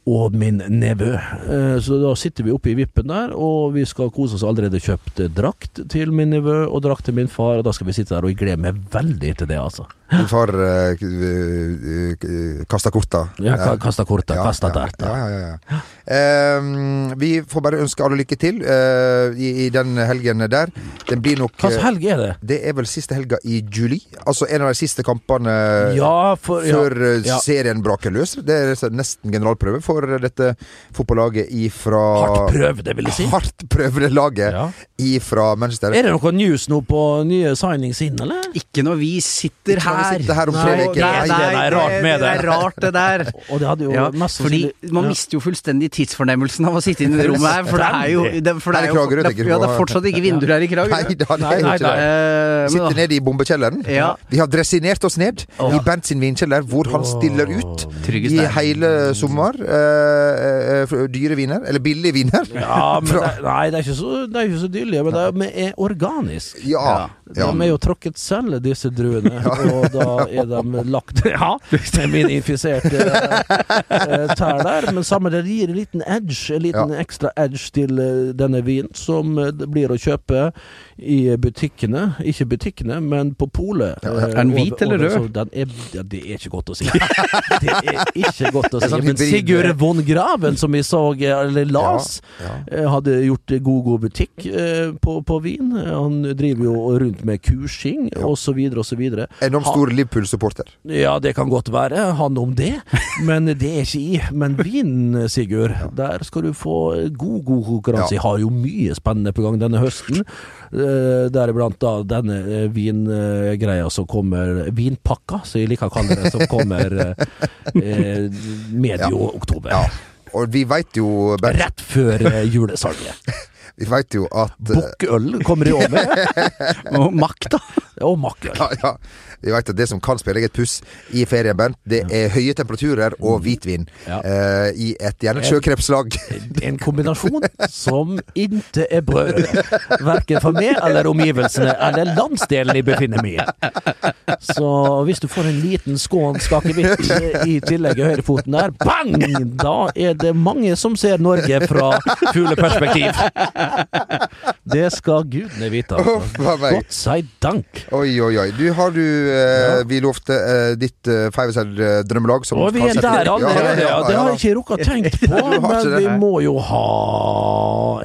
[SPEAKER 2] og min nevø. Eh, Så da sitter vi oppe i vippen der, og vi skal kose oss. Allerede kjøpt eh, drakt til min nevø og drakt til min far, og da skal vi sitte der, og jeg gleder meg veldig til det, altså.
[SPEAKER 1] Far uh, kasta korta?
[SPEAKER 2] Ja, ka- kasta korta,
[SPEAKER 1] Ja,
[SPEAKER 2] kasta
[SPEAKER 1] ja. Ja, ja. Ehm, vi får bare ønske alle lykke til uh, i, i den helgen der. Den blir nok
[SPEAKER 2] Hva slags
[SPEAKER 1] eh,
[SPEAKER 2] helg er det?
[SPEAKER 1] Det er vel siste helga i juli. Altså en av de siste kampene
[SPEAKER 2] Ja, for ja,
[SPEAKER 1] før eh,
[SPEAKER 2] ja.
[SPEAKER 1] serien braker løs. Det er nesten generalprøve for dette fotballaget ifra
[SPEAKER 2] Hardt prøvde, vil jeg si.
[SPEAKER 1] Hardt prøvde laget
[SPEAKER 2] Ja.
[SPEAKER 1] ifra Manchester.
[SPEAKER 2] Er det noe news nå på nye signings inn, eller?
[SPEAKER 3] Ikke når vi sitter
[SPEAKER 1] når vi sitte her om tre uker.
[SPEAKER 2] nei,
[SPEAKER 1] Nei,
[SPEAKER 2] det er rart med
[SPEAKER 3] det. er rart, det der.
[SPEAKER 2] Og det hadde jo
[SPEAKER 3] Ja,
[SPEAKER 2] masse
[SPEAKER 3] fordi man
[SPEAKER 2] ja.
[SPEAKER 3] mister jo fullstendig tidsfornemmelsen av å sitte inne i det rommet her, for det er jo det, for det er, jo, det,
[SPEAKER 1] er,
[SPEAKER 3] ja, det er fortsatt ikke vinduer her i Kragerø.
[SPEAKER 1] Nei, det er ikke det.
[SPEAKER 3] Eh,
[SPEAKER 1] Sitter nede i bombekjelleren.
[SPEAKER 3] Ja.
[SPEAKER 1] Vi har dressinert oss ned i Bernt sin vinkjeller, hvor han stiller ut i hele sommer eh, eh, dyre viner, eller billige viner.
[SPEAKER 2] Ja, men det, nei, det er ikke så, det er ikke så dyrlig, men det er, men er organisk.
[SPEAKER 1] Ja. ja.
[SPEAKER 2] De er jo tråkket selv, disse druene. Og da er de lagt Ja, med mine infiserte uh, tær der. Men samme det gir en liten edge, en liten ekstra edge til eh, denne vinen, som det blir å kjøpe i butikkene. Ikke butikkene, men på polet. Eh,
[SPEAKER 3] Er den hvit eller rød?
[SPEAKER 2] er, ja, det er ikke godt å si. Det er ikke godt å si.
[SPEAKER 1] sånn
[SPEAKER 2] Men Sigurd von Graven, som vi så, eller las,
[SPEAKER 1] Ja,
[SPEAKER 2] hadde gjort god, god butikk på, på vin. Han driver jo rundt med kursing, så videre.
[SPEAKER 1] Enormt stor Liverpool-supporter.
[SPEAKER 2] ja, det kan godt være. Han om det. Men det er ikke i. Men vin, Sigurd, der skal du få god, god konkurranse. Jeg har jo mye spennende på gang denne høsten. Eh, Deriblant da denne eh, vingreia som kommer Vinpakka, som jeg liker å kalle det. Som kommer eh, eh, medio oktober.
[SPEAKER 1] Ja. Og vi veit jo Bernt,
[SPEAKER 2] Rett før julesalget.
[SPEAKER 1] Vi veit jo at
[SPEAKER 2] Bukkøl kommer i år med.
[SPEAKER 3] Og makk, da.
[SPEAKER 2] Og makkøl.
[SPEAKER 1] ja, ja. Vi vet at det som kan spille deg et puss i ferien, Bernt, det er høye temperaturer og hvitvin.
[SPEAKER 2] Ja.
[SPEAKER 1] Eh, I et gjerne et sjøkrepslag.
[SPEAKER 2] En kombinasjon som ikke er brød. Verken for meg eller omgivelsene eller landsdelen jeg befinner meg i. Så hvis du får en liten skånsk akevitt i tillegg i høyrefoten der, bang! Da er det mange som ser Norge fra fugleperspektiv. Det skal gudene vite, altså. Godt sei dank.
[SPEAKER 1] Oi, oi, oi. Du, har du eh, Vi lovte uh, ditt uh, Feiviser-drømmelag.
[SPEAKER 2] Og vi er der allerede, ja. Det har jeg ikke rukket tenkt på. Men vi må jo ha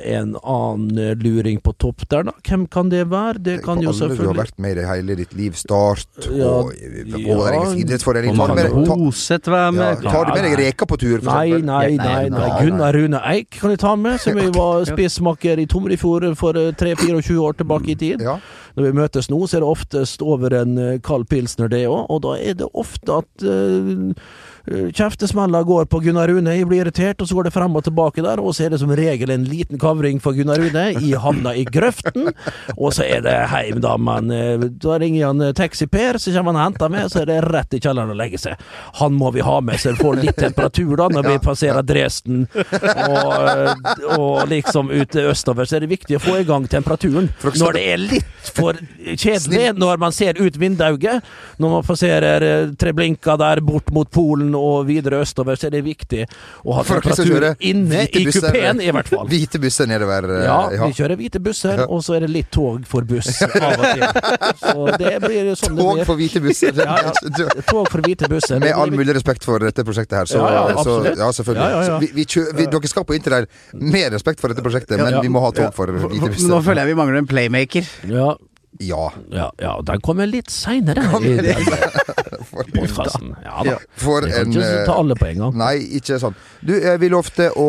[SPEAKER 2] en annen eh, luring på topp der, da. Hvem kan det være? Det kan jo selvfølgelig
[SPEAKER 1] Du har vært med i det hele ditt liv. Start
[SPEAKER 2] Ja,
[SPEAKER 1] og Vålerengas
[SPEAKER 2] ja.
[SPEAKER 1] idrettsforening. Tar du med,
[SPEAKER 2] mange
[SPEAKER 1] ta,
[SPEAKER 3] Hoseth var
[SPEAKER 1] ja,
[SPEAKER 3] med.
[SPEAKER 1] tar du med deg Reka på tur, for
[SPEAKER 2] Nei,
[SPEAKER 1] eksempel?
[SPEAKER 2] nei, nei. nei.
[SPEAKER 3] Nei,
[SPEAKER 2] Gunnar Rune Eik kan jeg ta med, som vi var spissmaker i Tomrefjord for eh, 3-24 år tilbake i tid.
[SPEAKER 1] Ja.
[SPEAKER 2] Når vi møtes nå, så er det oftest over en eh, kald pilsner, det òg. Og da er det ofte at uh, kjeftesmella går på Gunnar Rune. Jeg blir irritert, og så går det frem og tilbake der. Og så er det som regel en liten kavring for Gunnar Rune. Jeg havna i grøften. Og så er det heim, da. Men eh, da ringer han eh, Taxi-Per, så kommer han og henter meg, så er det rett i kjelleren å legge seg. Han må vi ha med, så det får litt temperatur da, når vi passerer Dresden. Og, eh, og liksom ute østover, så er det viktig å få i gang temperaturen. Når det er litt for kjedelig, når man ser ut vindauget, når man passerer eh, Treblinka der bort mot Polen og videre østover, så er det viktig å ha temperatur inne i kupeen, i hvert fall.
[SPEAKER 1] Hvite busser nedover. eh,
[SPEAKER 2] Ja,
[SPEAKER 1] ja.
[SPEAKER 2] vi kjører hvite busser, og så er det litt tog for buss av og til. Så det blir sånn det
[SPEAKER 1] Tog
[SPEAKER 2] blir.
[SPEAKER 1] for hvite busser.
[SPEAKER 2] Ja, ja. Tog for hvite busser.
[SPEAKER 1] Med all mulig respekt for dette prosjektet her, så
[SPEAKER 2] Ja, ja,
[SPEAKER 1] så, ja selvfølgelig.
[SPEAKER 2] Ja, ja, ja.
[SPEAKER 1] Så Vi, vi kjø, vi, dere skal på interrail med respekt for dette prosjektet, men
[SPEAKER 2] Ja.
[SPEAKER 1] vi må ha tog for hvite busser.
[SPEAKER 3] Nå føler jeg vi mangler en playmaker.
[SPEAKER 2] Ja,
[SPEAKER 1] Ja.
[SPEAKER 2] ja, ja, den kommer litt seinere den. Ja da.
[SPEAKER 1] For en
[SPEAKER 2] ikke ta
[SPEAKER 1] eh,
[SPEAKER 2] alle på en gang.
[SPEAKER 1] Nei, ikke sånn. Du, jeg vi lovte å,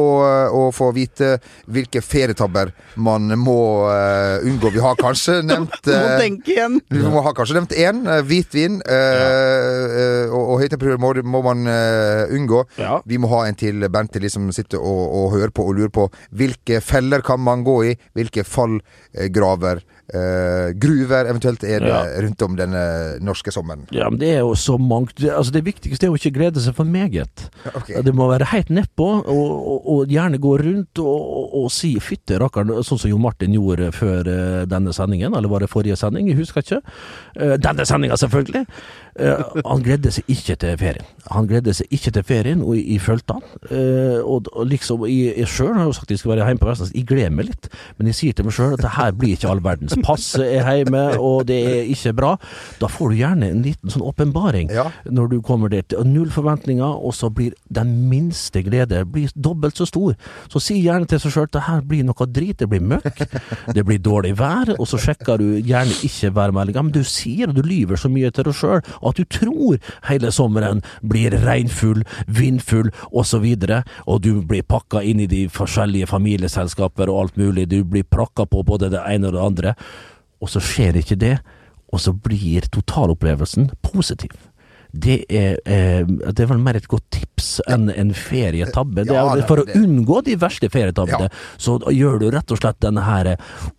[SPEAKER 1] å få vite hvilke ferietabber man må uh, unngå. Vi har kanskje nevnt
[SPEAKER 3] Du må
[SPEAKER 1] eh,
[SPEAKER 3] tenke igjen.
[SPEAKER 1] vi må ha kanskje nevnt én. Uh, Hvitvin eh, eh, og, og høytemperatur må, må man eh, unngå.
[SPEAKER 2] Ja.
[SPEAKER 1] Vi må ha en til Bernt til de som sitter og, og hører på og lurer på hvilke feller kan man gå i? Hvilke fallgraver, eh, gruver eventuelt er det
[SPEAKER 2] Ja.
[SPEAKER 1] rundt om denne norske sommeren?
[SPEAKER 2] Ja, men det er jo så mangt altså det viktigste er jo ikke glede seg for meget. Okay. Det må være helt nedpå, og, og, og gjerne gå rundt og, og, og si fytte rakkeren, sånn som Jo Martin gjorde før eh, denne sendingen, eller var det forrige sending, jeg husker ikke. Uh, denne sendinga, selvfølgelig. Eh, han gledde seg ikke til ferien. Han gledde seg ikke til ferien, og jeg, fulgte han. Uh, og, og liksom, jeg, jeg sjøl har jo sagt jeg skal være hjemme på Vestlands, jeg gleder meg litt, men jeg sier til meg sjøl at det her blir ikke all verdens. Passet er hjemme, og det er ikke bra. Da får du gjerne en liten sånn åpenbaring
[SPEAKER 1] Ja.
[SPEAKER 2] når du kommer dit. Null forventninger, og så blir den minste glede blir dobbelt så stor. Så si gjerne til seg sjøl at det her blir noe drit, det blir møkk, det blir dårlig vær, og så sjekker du gjerne ikke værmeldinga, men du sier og du lyver så mye til deg sjøl at du tror hele sommeren blir regnfull, vindfull osv., og, og du blir pakka inn i de forskjellige familieselskaper og alt mulig, du blir prakka på både det ene og det andre, og så skjer ikke det, og så blir totalopplevelsen positiv. Det er, eh, det er vel mer et godt tips enn en ferietabbe. Det er, for å unngå de verste ferietabbene,
[SPEAKER 1] Ja.
[SPEAKER 2] så gjør du rett og slett denne her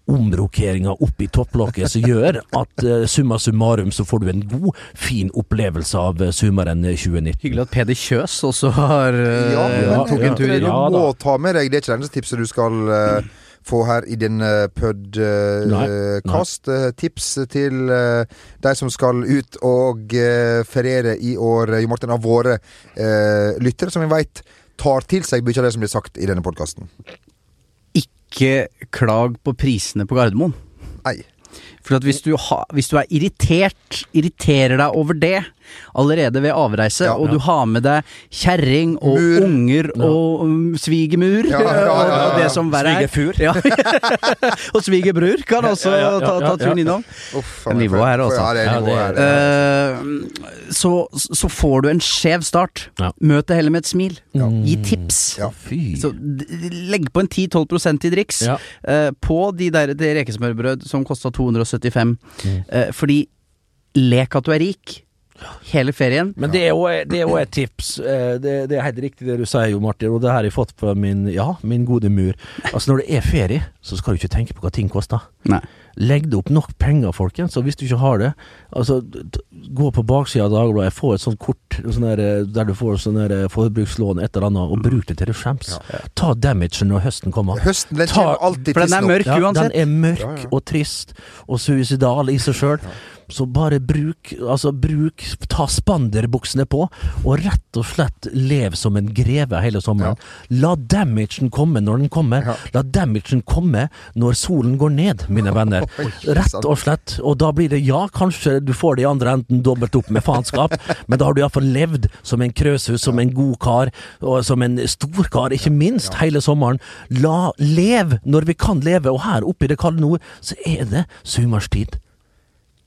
[SPEAKER 2] omrokeringa opp i topplokket, som gjør at eh, summa summarum så får du en god, fin opplevelse av eh, sommeren 2019.
[SPEAKER 3] Hyggelig at Peder Kjøs også har eh,
[SPEAKER 1] Ja,
[SPEAKER 2] men
[SPEAKER 3] tok en tur
[SPEAKER 1] Du
[SPEAKER 3] ja,
[SPEAKER 2] Ja,
[SPEAKER 1] må ta med deg Det er ikke det eneste tipset du skal eh, få her i denne podkast. Tips til eh, de som skal ut og eh, feriere i år. Jo Martin, av våre eh, lyttere, som vi veit tar til seg mye av det som blir sagt i denne podkasten.
[SPEAKER 3] Ikke klag på prisene på Gardermoen.
[SPEAKER 1] Nei.
[SPEAKER 3] For at hvis du, ha, hvis du er irritert, irriterer deg over det allerede ved avreise,
[SPEAKER 1] Ja,
[SPEAKER 3] og du har med deg kjerring og
[SPEAKER 1] Mur.
[SPEAKER 3] unger og um, svigermur
[SPEAKER 1] Ja,
[SPEAKER 3] og det som verre er
[SPEAKER 2] Svigerfur.
[SPEAKER 3] Og svigerbror kan også
[SPEAKER 2] Ja, ja, ja,
[SPEAKER 3] ta, ta turen innom.
[SPEAKER 1] Uff,
[SPEAKER 3] Det er nivå her, altså. Eh, så, så får du en skjev start.
[SPEAKER 2] Ja.
[SPEAKER 3] Møt det heller med et smil. Gi tips.
[SPEAKER 1] Ja.
[SPEAKER 2] Fy.
[SPEAKER 3] Så legg på en 10-12% i driks
[SPEAKER 2] Ja.
[SPEAKER 3] eh, på de der det rekesmørbrød som kosta 275.
[SPEAKER 2] Mm.
[SPEAKER 3] uh, fordi lek at du er rik hele ferien.
[SPEAKER 2] Men det er jo det er jo et tips. Eh, Det, det er helt riktig det du sier, jo Martin, og det har jeg fått fra min, ja, min gode mur. Altså Når det er ferie, så skal du ikke tenke på hva ting koster.
[SPEAKER 3] Nei.
[SPEAKER 2] Legg det opp nok penger, folkens, og hvis du ikke har det, altså gå på baksida av Dagbladet, få et sånt kort sånn der, eh, der du får sånn eh, forbrukslån, et eller annet, og bruk det til du skjems. Ta damagen når høsten kommer.
[SPEAKER 1] Høsten den
[SPEAKER 2] Ta-
[SPEAKER 1] kommer alltid
[SPEAKER 3] For den er
[SPEAKER 1] tidsnok.
[SPEAKER 3] mørk
[SPEAKER 2] Ja,
[SPEAKER 3] uansett.
[SPEAKER 2] Den er mørk
[SPEAKER 1] Ja, ja.
[SPEAKER 2] og trist og suicidal i seg sjøl. Så bare bruk, altså bruk, ta spanderbuksene på, og rett og slett lev som en greve hele sommeren. La damagen komme når den kommer.
[SPEAKER 1] Ja.
[SPEAKER 2] La damagen komme når solen går ned, mine venner. Rett og slett. Og da blir det ja, kanskje du får det i andre enden dobbelt opp med faenskap, men da har du iallfall levd som en krøsus, som en god kar, og som en stor kar, ikke minst, hele sommeren. La lev når vi kan leve, og her oppe i det kalde nord, så er det sommerstid.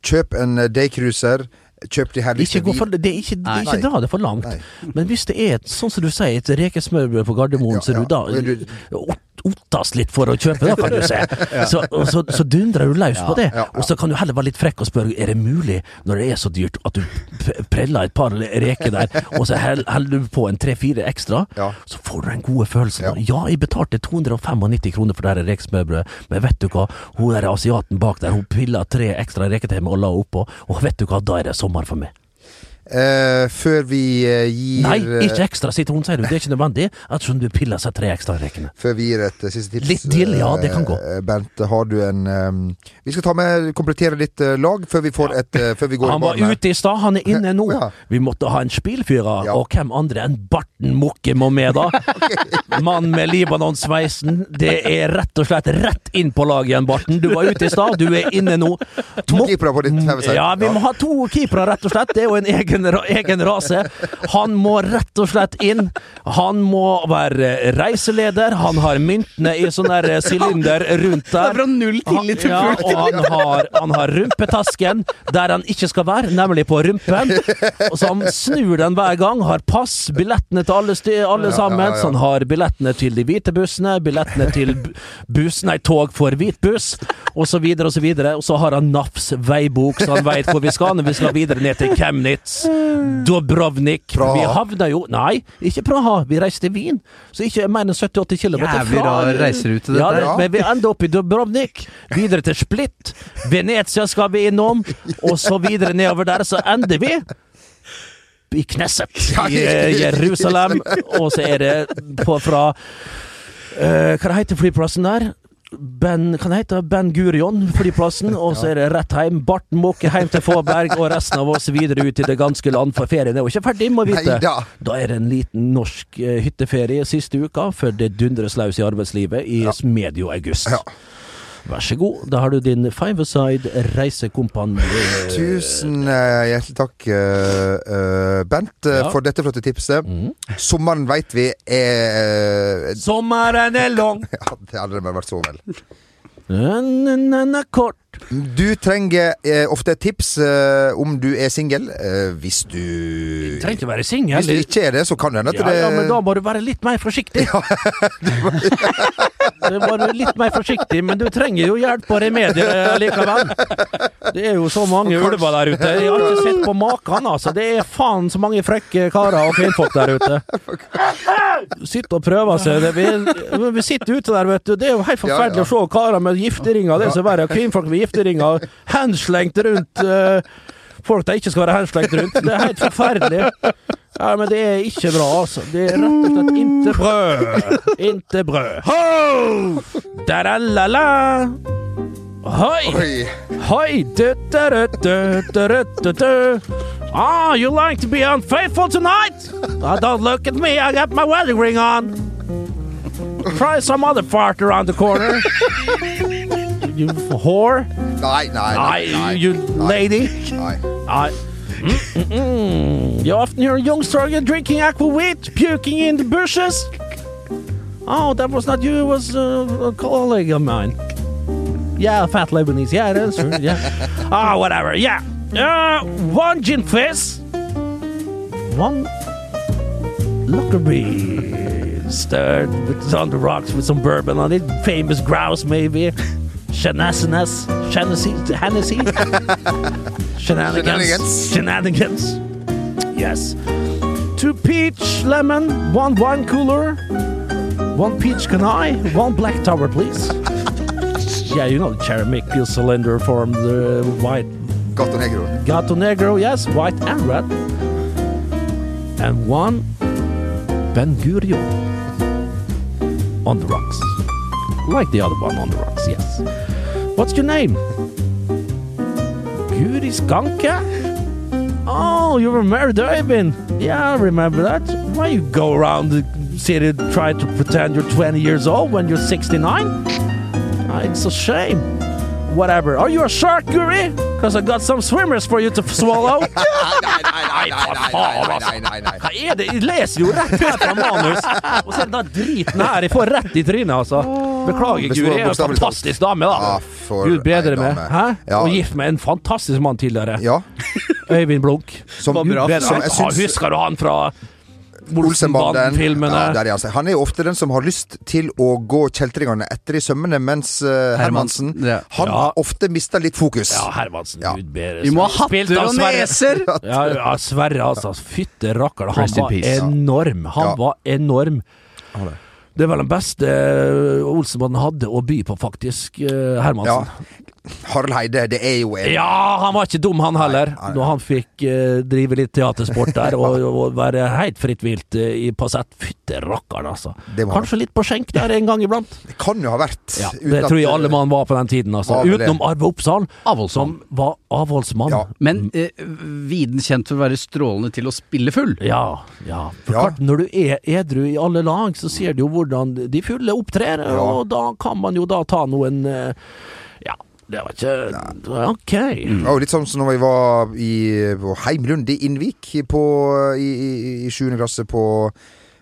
[SPEAKER 1] Kjøp en eh, daycruiser. Kjøp de herligste
[SPEAKER 2] Ikke, for, det er ikke, det er ikke
[SPEAKER 1] Nei.
[SPEAKER 2] dra det for langt. Men hvis det er, et, sånn som du sier, et rekesmørbrød på Gardermoen,
[SPEAKER 1] Ja,
[SPEAKER 2] så
[SPEAKER 1] ja.
[SPEAKER 2] du da
[SPEAKER 1] du-
[SPEAKER 2] ottas litt for å kjøpe, da, kan du se. Så, så, så dundrer du løs på det. Og så kan du heller være litt frekk og spørre er det mulig, når det er så dyrt, at du preller et par reker der, og så holder du på en tre-fire ekstra, så får du den gode følelsen.
[SPEAKER 1] Ja.
[SPEAKER 2] Jeg betalte 295 kroner for det rekesmørbrødet, men vet du hva, hun der asiaten bak der, hun pilla tre ekstra reker til meg og la oppå, og vet du hva, da er det sommer for meg.
[SPEAKER 1] Eh, før vi uh, gir
[SPEAKER 2] Nei,
[SPEAKER 1] eh,
[SPEAKER 2] ikke ekstra sitron, sier du. Det er ikke nødvendig, ettersom du piller seg tre ekstra rekene.
[SPEAKER 1] Før vi gir et uh, siste tips
[SPEAKER 2] Litt dill, ja, det kan gå.
[SPEAKER 1] Bent, har du en Vi skal ta med komplettere litt lag før vi får et eh, Før vi går
[SPEAKER 2] Han
[SPEAKER 1] i
[SPEAKER 2] var
[SPEAKER 1] banen
[SPEAKER 2] ute i stad, han er inne nå.
[SPEAKER 1] Ja.
[SPEAKER 2] Vi måtte ha en spilfyrer,
[SPEAKER 1] Ja.
[SPEAKER 2] og hvem andre enn Barten Mokke må med, da? Mann med Libanon-sveisen. Det er rett og slett rett inn på laget igjen, Barten. Du var ute i stad, du er inne nå.
[SPEAKER 1] To keepere på ditt fem
[SPEAKER 2] Ja, vi må ha to keepere, rett og slett. Det er jo en egen, egen rase. Han må rett og slett inn. Han må være reiseleder. Han har myntene i sånn der eh, sylinder rundt
[SPEAKER 3] er
[SPEAKER 2] der.
[SPEAKER 3] fra null tillit til
[SPEAKER 2] Ja, og han har, han har rumpetasken der han ikke skal være, nemlig på rumpen. Så han snur den hver gang. Har pass, billettene til alle, sti- alle sammen.
[SPEAKER 1] ja, ja.
[SPEAKER 2] Så han har billettene til de hvite bussene, billettene til buss, nei, tog for hvit buss, så videre og. Og så har han NAFs veibok, så han veit hvor vi skal når vi skal videre ned til Chemnitz. Dubrovnik.
[SPEAKER 1] Praha.
[SPEAKER 2] Vi havna jo Nei, ikke Praha. Vi reiste til Wien. Så ikke mer enn 78 km
[SPEAKER 3] Jævlig rar reiserute, dette
[SPEAKER 2] Ja, det,
[SPEAKER 1] Ja.
[SPEAKER 2] men vi ender opp i Dubrovnik, videre til Split. Venezia skal vi innom, og så videre nedover der, så ender vi i Knesset i eh, Jerusalem. Og så er det på fra uh, Hva heter flyplassen der? Ben, kan det heter Ben Gurion, flyplassen, og så er det rett hjem. Barten måker hjem til Fåberg, og resten av oss videre ut i det ganske land, for ferien er jo ikke ferdig, må vite.
[SPEAKER 1] Neida.
[SPEAKER 2] Da er det en liten norsk eh, hytteferie siste uka, før det dundres løs i arbeidslivet i medio august.
[SPEAKER 1] Ja.
[SPEAKER 2] Vær så god, da har du din Five-A-Side reisekompani.
[SPEAKER 1] Tusen eh, hjertelig takk, eh, eh, Bent,
[SPEAKER 2] Ja.
[SPEAKER 1] for dette flotte tipset.
[SPEAKER 2] Mm.
[SPEAKER 1] Sommeren veit vi er
[SPEAKER 2] Sommeren er lang,
[SPEAKER 1] Ja, det hadde vært så vel.
[SPEAKER 2] den er kort.
[SPEAKER 1] Du trenger eh, ofte tips eh, om du er singel. Eh, hvis du
[SPEAKER 2] Du trenger ikke være singel.
[SPEAKER 1] Hvis du ikke er det, så kan det hende at
[SPEAKER 2] Ja,
[SPEAKER 1] det
[SPEAKER 2] ja, men da må du være litt mer forsiktig. Du må være litt mer forsiktig, men du trenger jo hjelp av remedier likevel. Det er jo så mange ulver der ute. Jeg har ikke sett på maken, altså. Det er faen så mange frekke karer og kvinnfolk der ute. Sitter og prøver seg. Det, vi, vi sitter ute der, vet du. Det er jo helt forferdelig å se karer med gifteringer. Det er så verre. Kvinnfolk med gifteringer henslengt rundt uh, folk de ikke skal være henslengt rundt. Det er helt forferdelig. Ja, men det er ikke bra, altså. Det er rett og slett inte brød. Inte brød. Ho! Da-da-la-la. Hoi!
[SPEAKER 1] Oi.
[SPEAKER 2] Hoi! Ah, you like to be unfaithful tonight? Uh, don't look at me, I got my wedding ring on. Try some other fart around the corner. You whore.
[SPEAKER 1] Nei, nei.
[SPEAKER 2] I, you lady.
[SPEAKER 1] Nei.
[SPEAKER 2] I, Mm-mm-mm. You often hear a youngster drinking aquavit, puking in the bushes. Oh, that was not you, it was uh, a colleague of mine. Yeah, fat Lebanese. Yeah, that's true. Yeah. Ah, whatever. Yeah. Uh, one gin fizz. One Lockerbie. Stirred with on the rocks with some bourbon on it. Famous grouse, maybe. Shenanigans. Hennessy. Hennessy. Shenanigans.
[SPEAKER 1] Shenanigans.
[SPEAKER 2] Shenanigans. Yes. Two peach lemon, one wine cooler, one peach canai, one black tower, please. yeah, you know the ceramic cylinder from the uh, white
[SPEAKER 1] Gato Negro.
[SPEAKER 2] Gato Negro, yes, white and red. And one Ben Gurion on the rocks. Like the other one on the rocks, yes. What's your name? Guri Skanke? Oh, you were married to Eivind. Yeah, I remember that. Why you go around the city trying to pretend you're 20 years old when you're 69? Oh, it's a shame. Whatever. Are you a shark, Guri? Because I got some swimmers for you to swallow.
[SPEAKER 1] Nei, nei, nei,
[SPEAKER 2] altså. Hva er det? Jeg leser jo rett fra manus, og så er da driten her. Jeg får rett i trynet, altså. Beklager, Guri. Jeg er en fantastisk dame, da.
[SPEAKER 1] Ja,
[SPEAKER 2] Gud bedre meg. Hæ?
[SPEAKER 1] Ja.
[SPEAKER 2] Og gift med en fantastisk mann tidligere.
[SPEAKER 1] Ja.
[SPEAKER 2] Øyvind Blunk.
[SPEAKER 1] Som,
[SPEAKER 2] Gud bedre.
[SPEAKER 1] som jeg syns
[SPEAKER 2] Husker du han fra
[SPEAKER 1] Olsenbanden.
[SPEAKER 2] Olsenbanden-filmene?
[SPEAKER 1] Ja, er altså. Han er jo ofte den som har lyst til å gå kjeltringene etter i sømmene, mens uh, Hermansen
[SPEAKER 3] Ja.
[SPEAKER 1] Han
[SPEAKER 2] Ja.
[SPEAKER 1] ofte mister litt fokus.
[SPEAKER 2] Ja, Hermansen.
[SPEAKER 1] Ja.
[SPEAKER 2] Gud bedre.
[SPEAKER 3] Vi må ha hatter og neser!
[SPEAKER 2] Ja, ja, Sverre, altså. Fytte rakkeren. Han
[SPEAKER 3] Rest in
[SPEAKER 2] var enorm. Han var enorm.
[SPEAKER 1] Ja, det.
[SPEAKER 2] Er vel den beste eh, Olsenbanden hadde å by på, faktisk. Hermansen. Hermansen.
[SPEAKER 1] Harald Heide, det er jo en
[SPEAKER 2] Ja, han var ikke dum, han heller.
[SPEAKER 1] Nei, nei.
[SPEAKER 2] Når han fikk uh, drive litt teatersport der og, og være helt fritt vilt uh, i- Passett. sett. Fytte rakkeren, altså. Kanskje litt på skjenk der en gang iblant.
[SPEAKER 1] Det kan jo ha vært.
[SPEAKER 2] Ja, det tror jeg alle mann var på den tiden, altså. Utenom Arve Oppsal, som var avholdsmann.
[SPEAKER 1] Ja.
[SPEAKER 3] Men uh, viden kjent for å være strålende til å spille full.
[SPEAKER 2] Ja, ja. For
[SPEAKER 1] Ja.
[SPEAKER 2] klart, når du er edru i alle lag, så ser du jo hvordan de fulle opptrer, og da kan man jo da ta noen eh, Ja, det var ikke Ok.
[SPEAKER 1] Det var litt sånn som når vi var i, på Heimlund i Innvik på, i, i, i 7. klasse på,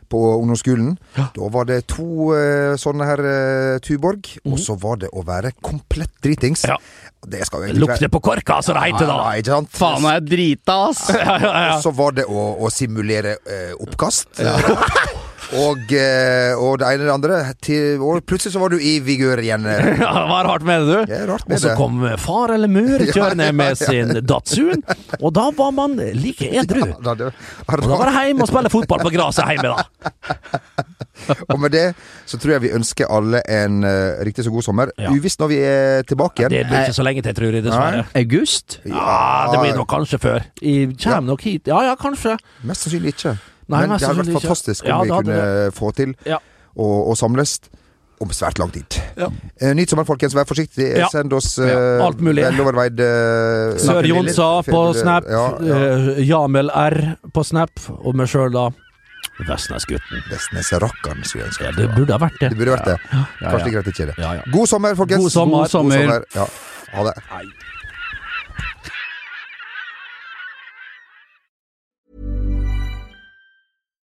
[SPEAKER 1] på ungdomsskolen. Da var det to eh, sånne her eh, Tuborg, og så var det å være komplett dritings.
[SPEAKER 2] Ja.
[SPEAKER 1] Det skal jo egentlig
[SPEAKER 2] Lukte på korka, som det heter da.
[SPEAKER 1] Ja, ikke sant?
[SPEAKER 3] Faen, er jeg drita, ass!
[SPEAKER 2] Ja, ja, ja.
[SPEAKER 1] Og så var det å, å simulere eh, oppkast. Og, eh, og det ene og det andre. Til, og plutselig så var du i vigør igjen. eh.
[SPEAKER 2] Ja, det var rart med det, du.
[SPEAKER 1] Rart
[SPEAKER 2] Og så
[SPEAKER 1] det.
[SPEAKER 2] kom far eller mor kjørende med sin Datsun, og da var man like edru.
[SPEAKER 1] Da, det,
[SPEAKER 2] Og da var det hjemme og spille fotball på gresset hjemme, da.
[SPEAKER 1] og med det så tror jeg vi ønsker alle en uh, riktig så god sommer.
[SPEAKER 2] Ja.
[SPEAKER 1] Uvisst når vi er tilbake igjen.
[SPEAKER 2] Det blir ikke så lenge til, tror jeg, dessverre.
[SPEAKER 3] August?
[SPEAKER 2] Ja, det blir nok kanskje før. Jeg kommer nok hit. Ja, ja, kanskje.
[SPEAKER 1] Mest sannsynlig ikke.
[SPEAKER 2] Nei,
[SPEAKER 1] Men
[SPEAKER 2] men
[SPEAKER 1] det hadde vært fantastisk om
[SPEAKER 2] Ja,
[SPEAKER 1] vi
[SPEAKER 2] det
[SPEAKER 1] kunne få til
[SPEAKER 2] Ja.
[SPEAKER 1] å, og samles om svært lang tid.
[SPEAKER 2] Ja.
[SPEAKER 1] Uh, Nyt sommer, folkens. Vær forsiktig.
[SPEAKER 2] Ja.
[SPEAKER 1] Send oss
[SPEAKER 2] Ja,
[SPEAKER 1] eh,
[SPEAKER 2] alt mulig.
[SPEAKER 1] veloverveid eh,
[SPEAKER 2] Sør Jonsa på Snap.
[SPEAKER 1] Ja, ja.
[SPEAKER 2] eh, Jamel R på Snap. Og meg sjøl, da. Vestnesgutten.
[SPEAKER 1] Vestnes-rakkeren, skulle jeg ønske.
[SPEAKER 2] Ja, det burde ha vært det.
[SPEAKER 1] Det burde vært det. Kanskje like greit ikke det.
[SPEAKER 2] Ja, ja.
[SPEAKER 1] God sommer, folkens.
[SPEAKER 2] God sommer.
[SPEAKER 3] God sommer.
[SPEAKER 1] Ja. Ha det.